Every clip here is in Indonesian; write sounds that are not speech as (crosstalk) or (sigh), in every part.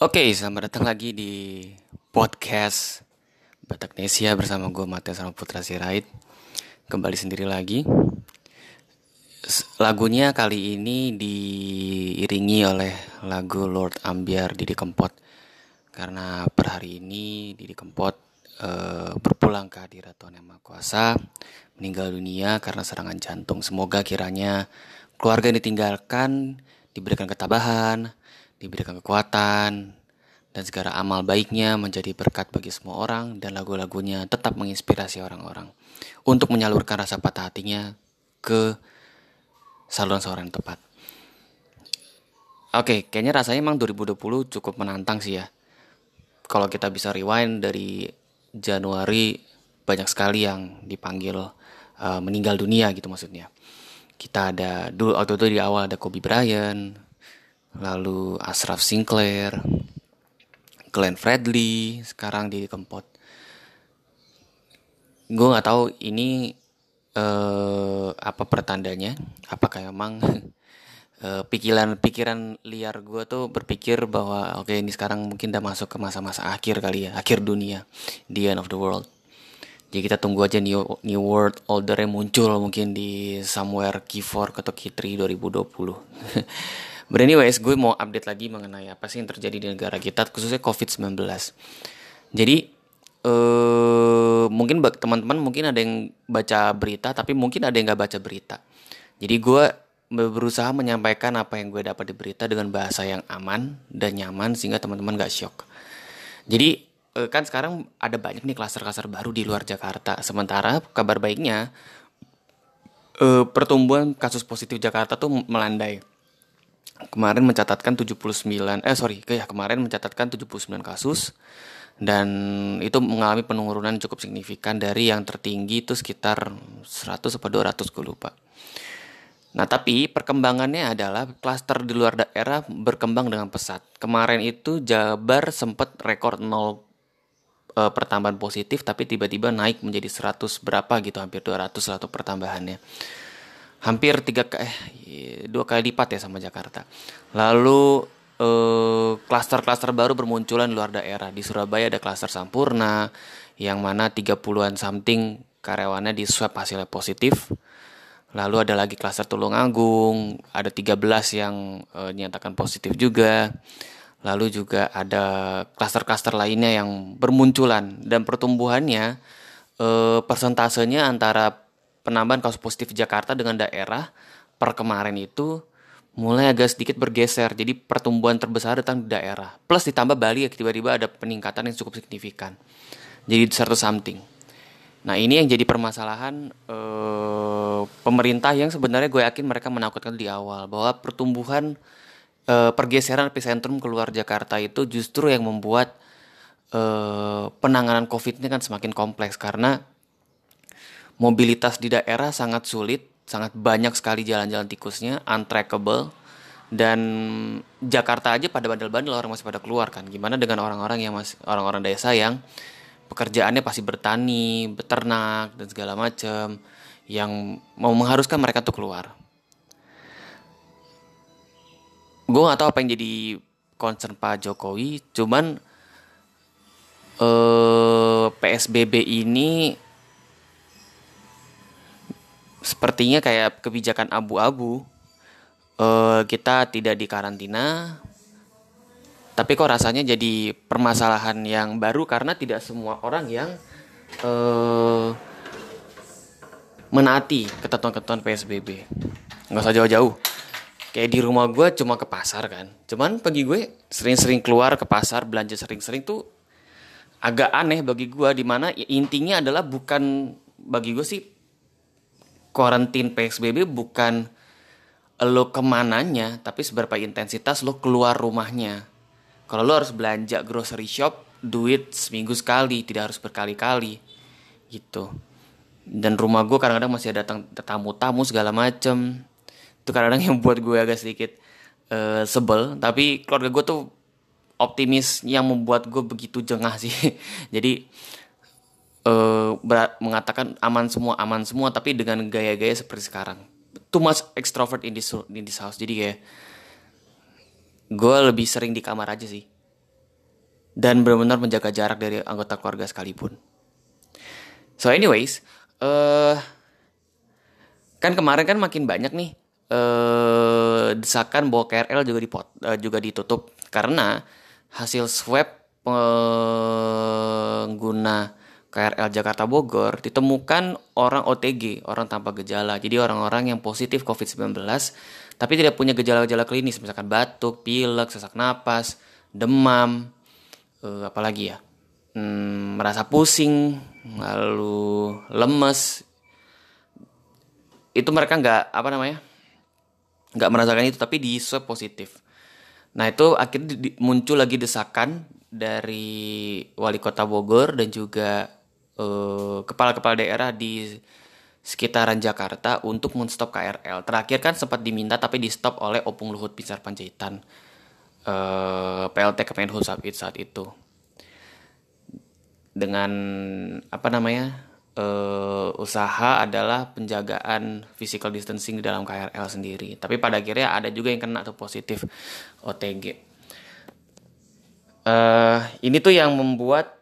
Oke, selamat datang lagi di podcast Batak Nesia bersama gue Matias sama Putra Sirait. Kembali sendiri lagi. Lagunya kali ini diiringi oleh lagu Lord Ambiar Didi Kempot. Karena per hari ini Didi Kempot uh, berpulang ke hadirat Tuhan Yang Maha Kuasa, meninggal dunia karena serangan jantung. Semoga kiranya keluarga yang ditinggalkan diberikan ketabahan, diberikan kekuatan, dan segala amal baiknya menjadi berkat bagi semua orang dan lagu-lagunya tetap menginspirasi orang-orang untuk menyalurkan rasa patah hatinya ke saluran seorang yang tepat. Oke, kayaknya rasanya emang 2020 cukup menantang sih ya. Kalau kita bisa rewind dari Januari banyak sekali yang dipanggil uh, meninggal dunia gitu maksudnya. Kita ada dulu waktu itu di awal ada Kobe Bryant, lalu Ashraf Sinclair, Glenn Fredly, sekarang di Kempot. Gue nggak tahu ini uh, apa pertandanya, apakah emang (laughs) uh, pikiran pikiran liar gue tuh berpikir bahwa oke okay, ini sekarang mungkin udah masuk ke masa-masa akhir kali ya, akhir dunia, the end of the world. Jadi kita tunggu aja new new world order muncul mungkin di somewhere Q4 atau Q3 2020. (laughs) But anyways, gue mau update lagi mengenai apa sih yang terjadi di negara kita, khususnya COVID-19. Jadi, uh, mungkin teman-teman mungkin ada yang baca berita, tapi mungkin ada yang nggak baca berita. Jadi gue berusaha menyampaikan apa yang gue dapat di berita dengan bahasa yang aman dan nyaman sehingga teman-teman gak shock. Jadi uh, kan sekarang ada banyak nih klaster-klaster baru di luar Jakarta. Sementara kabar baiknya uh, pertumbuhan kasus positif Jakarta tuh melandai kemarin mencatatkan 79 eh sorry ya kemarin mencatatkan 79 kasus dan itu mengalami penurunan cukup signifikan dari yang tertinggi itu sekitar 100 atau 200 gue lupa. Nah tapi perkembangannya adalah klaster di luar daerah berkembang dengan pesat. Kemarin itu Jabar sempat rekor 0 e, pertambahan positif tapi tiba-tiba naik menjadi 100 berapa gitu hampir 200 lah pertambahannya hampir tiga eh dua kali lipat ya sama Jakarta. Lalu eh, klaster-klaster baru bermunculan di luar daerah. Di Surabaya ada klaster Sampurna yang mana 30-an something karyawannya di swab hasilnya positif. Lalu ada lagi klaster Tulungagung, ada 13 yang e, nyatakan positif juga. Lalu juga ada klaster-klaster lainnya yang bermunculan dan pertumbuhannya e, persentasenya antara penambahan kasus positif Jakarta dengan daerah per kemarin itu mulai agak sedikit bergeser. Jadi pertumbuhan terbesar datang di daerah. Plus ditambah Bali ya tiba-tiba ada peningkatan yang cukup signifikan. Jadi satu something. Nah ini yang jadi permasalahan eh, pemerintah yang sebenarnya gue yakin mereka menakutkan di awal bahwa pertumbuhan eh, pergeseran epicentrum keluar Jakarta itu justru yang membuat eh, penanganan COVID ini kan semakin kompleks karena mobilitas di daerah sangat sulit, sangat banyak sekali jalan-jalan tikusnya, untrackable. Dan Jakarta aja pada bandel-bandel orang masih pada keluar kan. Gimana dengan orang-orang yang masih orang-orang desa yang pekerjaannya pasti bertani, beternak dan segala macam yang mau mengharuskan mereka tuh keluar. Gue gak tahu apa yang jadi concern Pak Jokowi, cuman eh, PSBB ini sepertinya kayak kebijakan abu-abu. Uh, kita tidak dikarantina, tapi kok rasanya jadi permasalahan yang baru karena tidak semua orang yang uh, menaati ketentuan-ketentuan PSBB. Nggak usah jauh-jauh. Kayak di rumah gue cuma ke pasar kan. Cuman bagi gue sering-sering keluar ke pasar belanja sering-sering tuh agak aneh bagi gue. Di mana intinya adalah bukan bagi gue sih Kuarantin PSBB bukan lo ke mananya, tapi seberapa intensitas lo keluar rumahnya. Kalau lo harus belanja grocery shop, duit seminggu sekali, tidak harus berkali-kali. Gitu. Dan rumah gue kadang-kadang masih ada tamu-tamu segala macem. Itu kadang-kadang yang buat gue agak sedikit uh, sebel. Tapi keluarga gue tuh optimis yang membuat gue begitu jengah sih. (laughs) Jadi uh, mengatakan aman semua aman semua tapi dengan gaya-gaya seperti sekarang. Too much extrovert in this in this house. Jadi kayak gue lebih sering di kamar aja sih. Dan benar-benar menjaga jarak dari anggota keluarga sekalipun. So anyways, uh, kan kemarin kan makin banyak nih uh, desakan bahwa KRL juga dipot, uh, juga ditutup. Karena hasil swab pengguna KRL Jakarta Bogor ditemukan orang OTG, orang tanpa gejala. Jadi orang-orang yang positif COVID-19 tapi tidak punya gejala-gejala klinis misalkan batuk, pilek, sesak napas, demam, uh, apalagi ya. Hmm, merasa pusing, lalu lemes. Itu mereka nggak apa namanya? nggak merasakan itu tapi di swab positif. Nah itu akhirnya muncul lagi desakan dari wali kota Bogor dan juga Eh, kepala-kepala daerah di sekitaran Jakarta untuk menstop KRL. Terakhir kan sempat diminta tapi di stop oleh Opung Luhut Pinsar Panjaitan. Eh, PLT Kemenhub saat, saat itu. Dengan apa namanya? Uh, usaha adalah penjagaan physical distancing di dalam KRL sendiri. Tapi pada akhirnya ada juga yang kena atau positif OTG. Uh, ini tuh yang membuat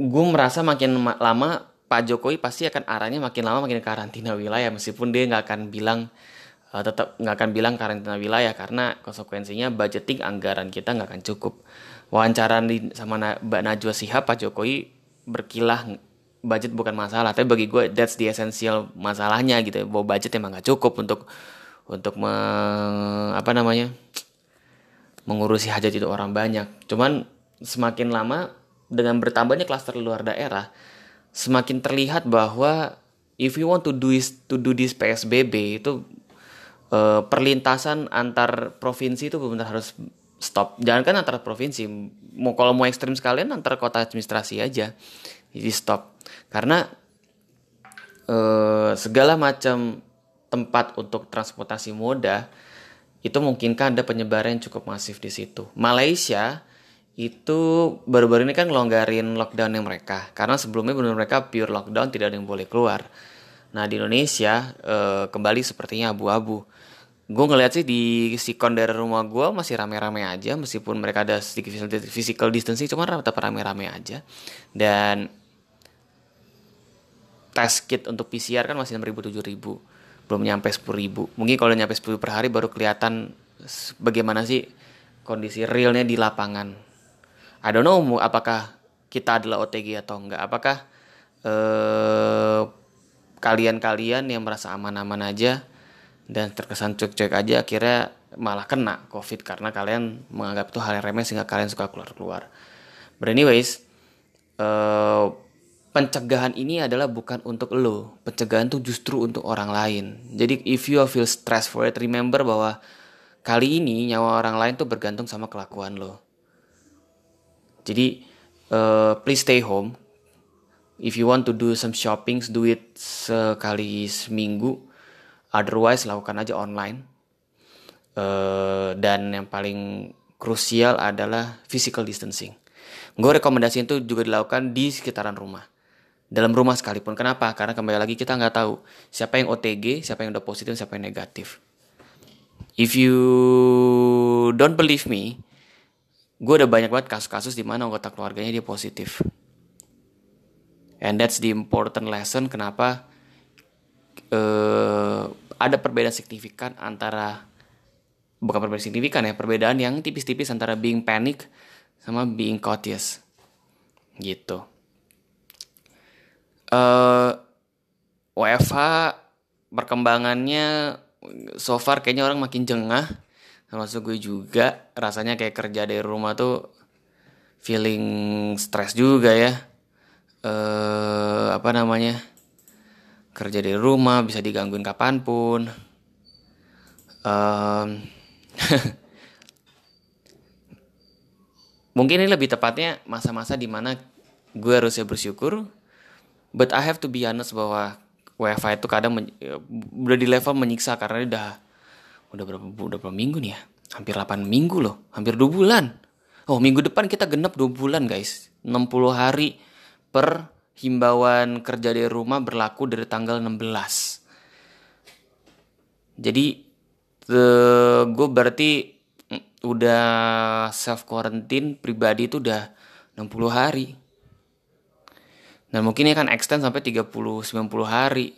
gue merasa makin lama Pak Jokowi pasti akan arahnya makin lama makin karantina wilayah meskipun dia nggak akan bilang uh, tetap nggak akan bilang karantina wilayah karena konsekuensinya budgeting anggaran kita nggak akan cukup. Wawancara di, sama Mbak Najwa Sihab Pak Jokowi berkilah budget bukan masalah tapi bagi gue that's the essential masalahnya gitu bahwa budget emang nggak cukup untuk untuk me, apa namanya mengurusi hajat itu orang banyak cuman semakin lama dengan bertambahnya klaster luar daerah, semakin terlihat bahwa if you want to do this, to do this PSBB itu uh, perlintasan antar provinsi itu benar harus stop. Jangan kan antar provinsi, mau kalau mau ekstrim sekalian antar kota administrasi aja, jadi stop. Karena uh, segala macam tempat untuk transportasi moda itu mungkinkah ada penyebaran yang cukup masif di situ. Malaysia itu baru-baru ini kan ngelonggarin lockdown yang mereka. Karena sebelumnya benar mereka pure lockdown tidak ada yang boleh keluar. Nah di Indonesia e, kembali sepertinya abu-abu. Gue ngeliat sih di sikon dari rumah gue masih rame-rame aja meskipun mereka ada sedikit physical distancing cuma tetap rame-rame aja. Dan tes kit untuk PCR kan masih 6.000 ribu belum nyampe 10.000 mungkin kalau nyampe 10 per hari baru kelihatan bagaimana sih kondisi realnya di lapangan I don't know apakah kita adalah OTG atau enggak. Apakah eh, kalian-kalian yang merasa aman-aman aja dan terkesan cuek-cuek aja akhirnya malah kena COVID karena kalian menganggap itu hal yang remeh sehingga kalian suka keluar-keluar. But anyways, eh, pencegahan ini adalah bukan untuk lo. Pencegahan itu justru untuk orang lain. Jadi if you feel stress for it, remember bahwa kali ini nyawa orang lain tuh bergantung sama kelakuan lo jadi uh, please stay home. If you want to do some shopping, do it sekali seminggu. Otherwise lakukan aja online. Uh, dan yang paling krusial adalah physical distancing. Gue rekomendasi itu juga dilakukan di sekitaran rumah. Dalam rumah sekalipun. Kenapa? Karena kembali lagi kita nggak tahu siapa yang OTG, siapa yang udah positif, siapa yang negatif. If you don't believe me, gue udah banyak banget kasus-kasus di mana anggota keluarganya dia positif. And that's the important lesson kenapa uh, ada perbedaan signifikan antara bukan perbedaan signifikan ya, perbedaan yang tipis-tipis antara being panic sama being cautious. Gitu. Uh, eh, WFH perkembangannya so far kayaknya orang makin jengah termasuk gue juga rasanya kayak kerja dari rumah tuh feeling stress juga ya. Eh apa namanya? Kerja dari rumah bisa digangguin kapan pun. Um, (laughs) mungkin ini lebih tepatnya masa-masa di mana gue harusnya bersyukur but I have to be honest bahwa WiFi itu kadang udah di level menyiksa karena udah udah berapa udah berapa minggu nih ya hampir 8 minggu loh hampir 2 bulan oh minggu depan kita genap 2 bulan guys 60 hari per himbauan kerja dari rumah berlaku dari tanggal 16 jadi gue berarti udah self quarantine pribadi itu udah 60 hari. Dan mungkin ini akan extend sampai 30 90 hari.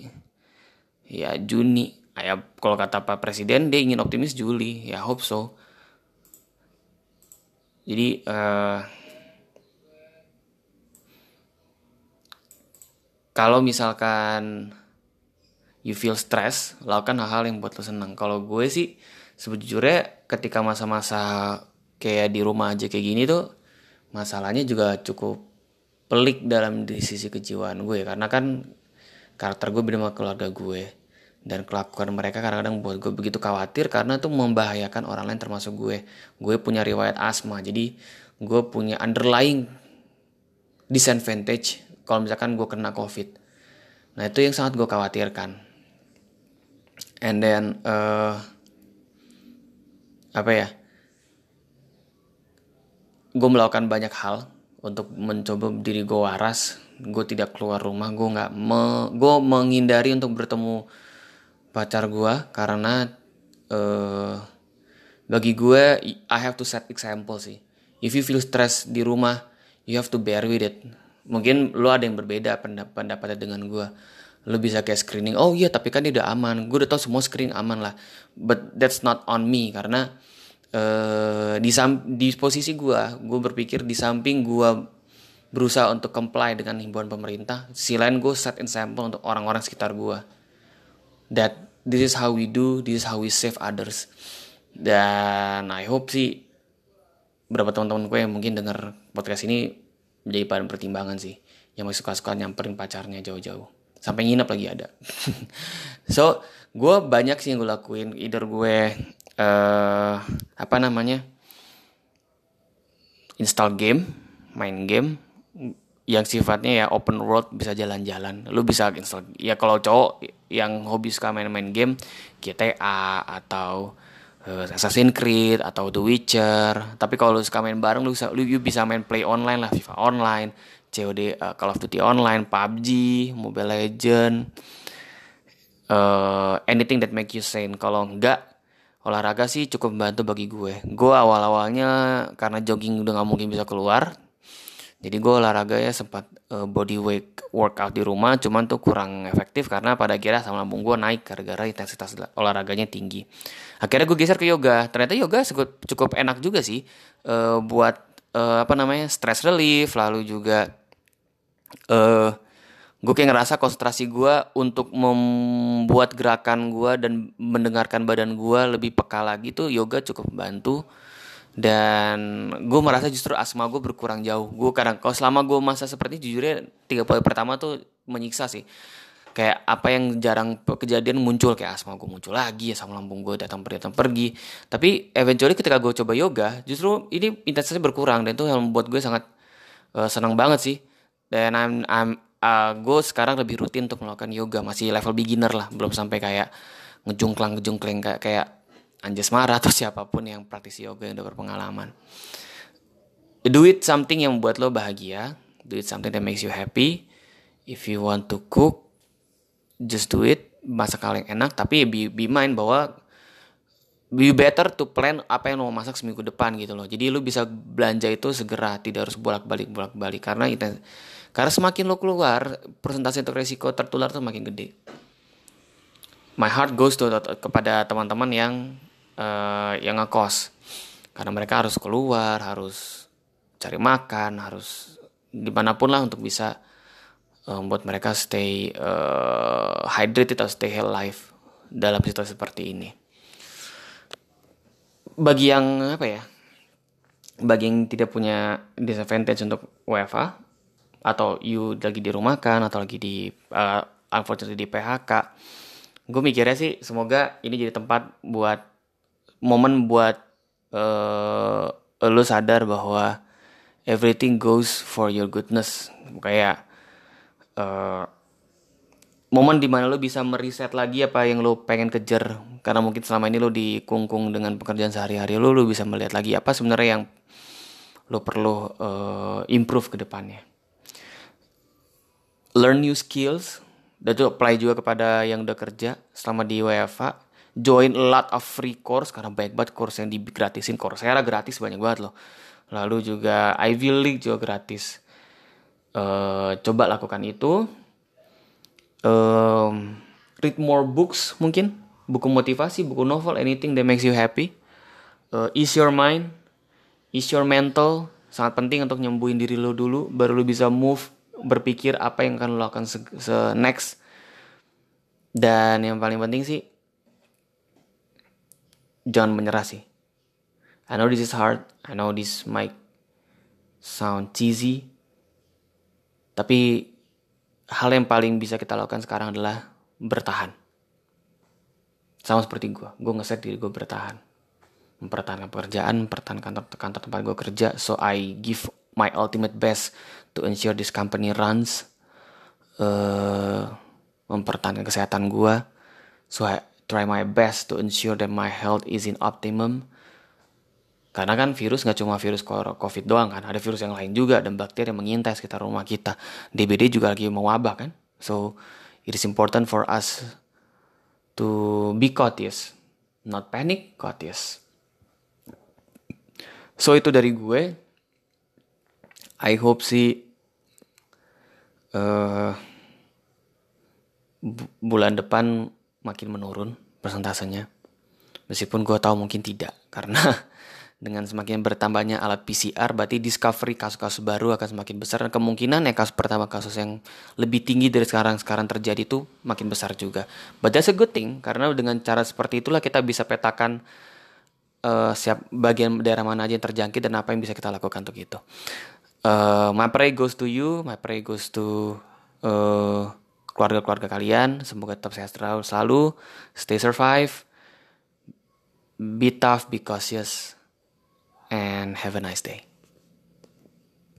Ya Juni. Ya kalau kata Pak Presiden dia ingin optimis Juli. Ya hope so. Jadi uh, kalau misalkan you feel stress, lakukan hal-hal yang buat lo senang. Kalau gue sih sebetulnya ketika masa-masa kayak di rumah aja kayak gini tuh masalahnya juga cukup pelik dalam di sisi kejiwaan gue karena kan karakter gue beda sama keluarga gue dan kelakuan mereka kadang-kadang buat gue begitu khawatir karena itu membahayakan orang lain termasuk gue. Gue punya riwayat asma jadi gue punya underlying disadvantage kalau misalkan gue kena covid. Nah itu yang sangat gue khawatirkan. And then uh, apa ya? Gue melakukan banyak hal untuk mencoba diri gue waras. Gue tidak keluar rumah gue nggak me, gue menghindari untuk bertemu pacar gue karena uh, bagi gue I have to set example sih. If you feel stress di rumah you have to bear with it. Mungkin lo ada yang berbeda pendapatnya dengan gue lo bisa kayak screening oh iya tapi kan dia udah aman. Gue udah tau semua screening aman lah. But that's not on me karena uh, di di posisi gue gue berpikir di samping gue berusaha untuk comply dengan himbauan pemerintah sisi lain gue set example untuk orang-orang sekitar gue that this is how we do, this is how we save others. Dan I hope sih beberapa teman-teman gue yang mungkin dengar podcast ini menjadi bahan pertimbangan sih. Yang masih suka-suka nyamperin pacarnya jauh-jauh. Sampai nginep lagi ada. (laughs) so, gue banyak sih yang gue lakuin. Either gue, uh, apa namanya, install game, main game, yang sifatnya ya open world bisa jalan-jalan. Lu bisa install ya kalau cowok yang hobi suka main-main game GTA atau uh, Assassin's Creed atau The Witcher. Tapi kalau lu suka main bareng lu bisa lu, lu bisa main play online lah FIFA online COD uh, Call of Duty online PUBG Mobile Legend uh, anything that make you sane. Kalau enggak olahraga sih cukup membantu bagi gue. Gue awal-awalnya karena jogging udah nggak mungkin bisa keluar jadi gue olahraga ya sempat uh, body weight workout di rumah, cuman tuh kurang efektif karena pada akhirnya asam lambung gue naik gara-gara intensitas olahraganya tinggi. Akhirnya gue geser ke yoga. Ternyata yoga cukup, enak juga sih uh, buat uh, apa namanya stress relief, lalu juga uh, gue kayak ngerasa konsentrasi gue untuk membuat gerakan gue dan mendengarkan badan gue lebih peka lagi tuh yoga cukup membantu dan gue merasa justru asma gue berkurang jauh. Gue kadang kalau selama gue masa seperti jujurnya tiga poin pertama tuh menyiksa sih. Kayak apa yang jarang kejadian muncul kayak asma gue muncul lagi ya sama lambung gue datang pergi datang pergi. Tapi eventually ketika gue coba yoga justru ini intensitasnya berkurang dan itu yang membuat gue sangat uh, senang banget sih. Dan I'm, I'm uh, gue sekarang lebih rutin untuk melakukan yoga. Masih level beginner lah belum sampai kayak ngejungklang ngejungkling kayak Anjas Mara atau siapa pun yang praktisi yoga yang udah berpengalaman. Do it something yang membuat lo bahagia. Do it something that makes you happy. If you want to cook, just do it. Masak hal yang enak, tapi be, be mind bahwa be better to plan apa yang lo mau masak seminggu depan gitu loh. Jadi lo bisa belanja itu segera, tidak harus bolak-balik bolak-balik karena itu karena semakin lo keluar, persentase untuk resiko tertular tuh makin gede. My heart goes to kepada teman-teman yang uh, yang ngekos. Karena mereka harus keluar harus cari makan harus di mana pun lah untuk bisa uh, membuat mereka stay uh, hydrated atau stay alive dalam situasi seperti ini. Bagi yang apa ya bagi yang tidak punya disadvantage untuk WFA atau you lagi di rumah kan atau lagi di uh, unfortunately di PHK gue mikirnya sih semoga ini jadi tempat buat momen buat uh, lu sadar bahwa everything goes for your goodness. Kayak uh, momen di mana lo bisa meriset lagi apa yang lo pengen kejar. Karena mungkin selama ini lo dikungkung dengan pekerjaan sehari-hari lo lo bisa melihat lagi apa sebenarnya yang lo perlu uh, improve ke depannya. Learn new skills. Dan itu apply juga kepada yang udah kerja selama di WFA join a lot of free course karena banyak banget course yang digratisin. Coursera gratis banyak banget loh. Lalu juga Ivy League juga gratis. Uh, coba lakukan itu. Um, read more books mungkin. Buku motivasi buku novel anything that makes you happy. Uh, ease your mind. Ease your mental. Sangat penting untuk nyembuhin diri lo dulu baru lo bisa move berpikir apa yang akan lo lakukan se, se next. Dan yang paling penting sih jangan menyerah sih I know this is hard I know this might sound cheesy tapi hal yang paling bisa kita lakukan sekarang adalah bertahan sama seperti gue gue ngeset diri gue bertahan mempertahankan pekerjaan, mempertahankan kantor, kantor tempat gue kerja. So I give my ultimate best to ensure this company runs. Uh, mempertahankan kesehatan gue. So I try my best to ensure that my health is in optimum. Karena kan virus nggak cuma virus COVID doang kan, ada virus yang lain juga dan bakteri yang mengintai sekitar rumah kita. DBD juga lagi mewabah kan. So it is important for us to be cautious, not panic, cautious. So itu dari gue. I hope sih uh, bu bulan depan makin menurun persentasenya. Meskipun gue tahu mungkin tidak karena (laughs) dengan semakin bertambahnya alat PCR berarti discovery kasus-kasus baru akan semakin besar dan kemungkinan ya kasus pertama kasus yang lebih tinggi dari sekarang sekarang terjadi itu makin besar juga. But that's a good thing karena dengan cara seperti itulah kita bisa petakan uh, siap bagian daerah mana aja yang terjangkit dan apa yang bisa kita lakukan untuk itu. Uh, my pray goes to you, my pray goes to uh, keluarga-keluarga kalian. Semoga tetap sehat selalu, stay survive, be tough, be cautious, and have a nice day.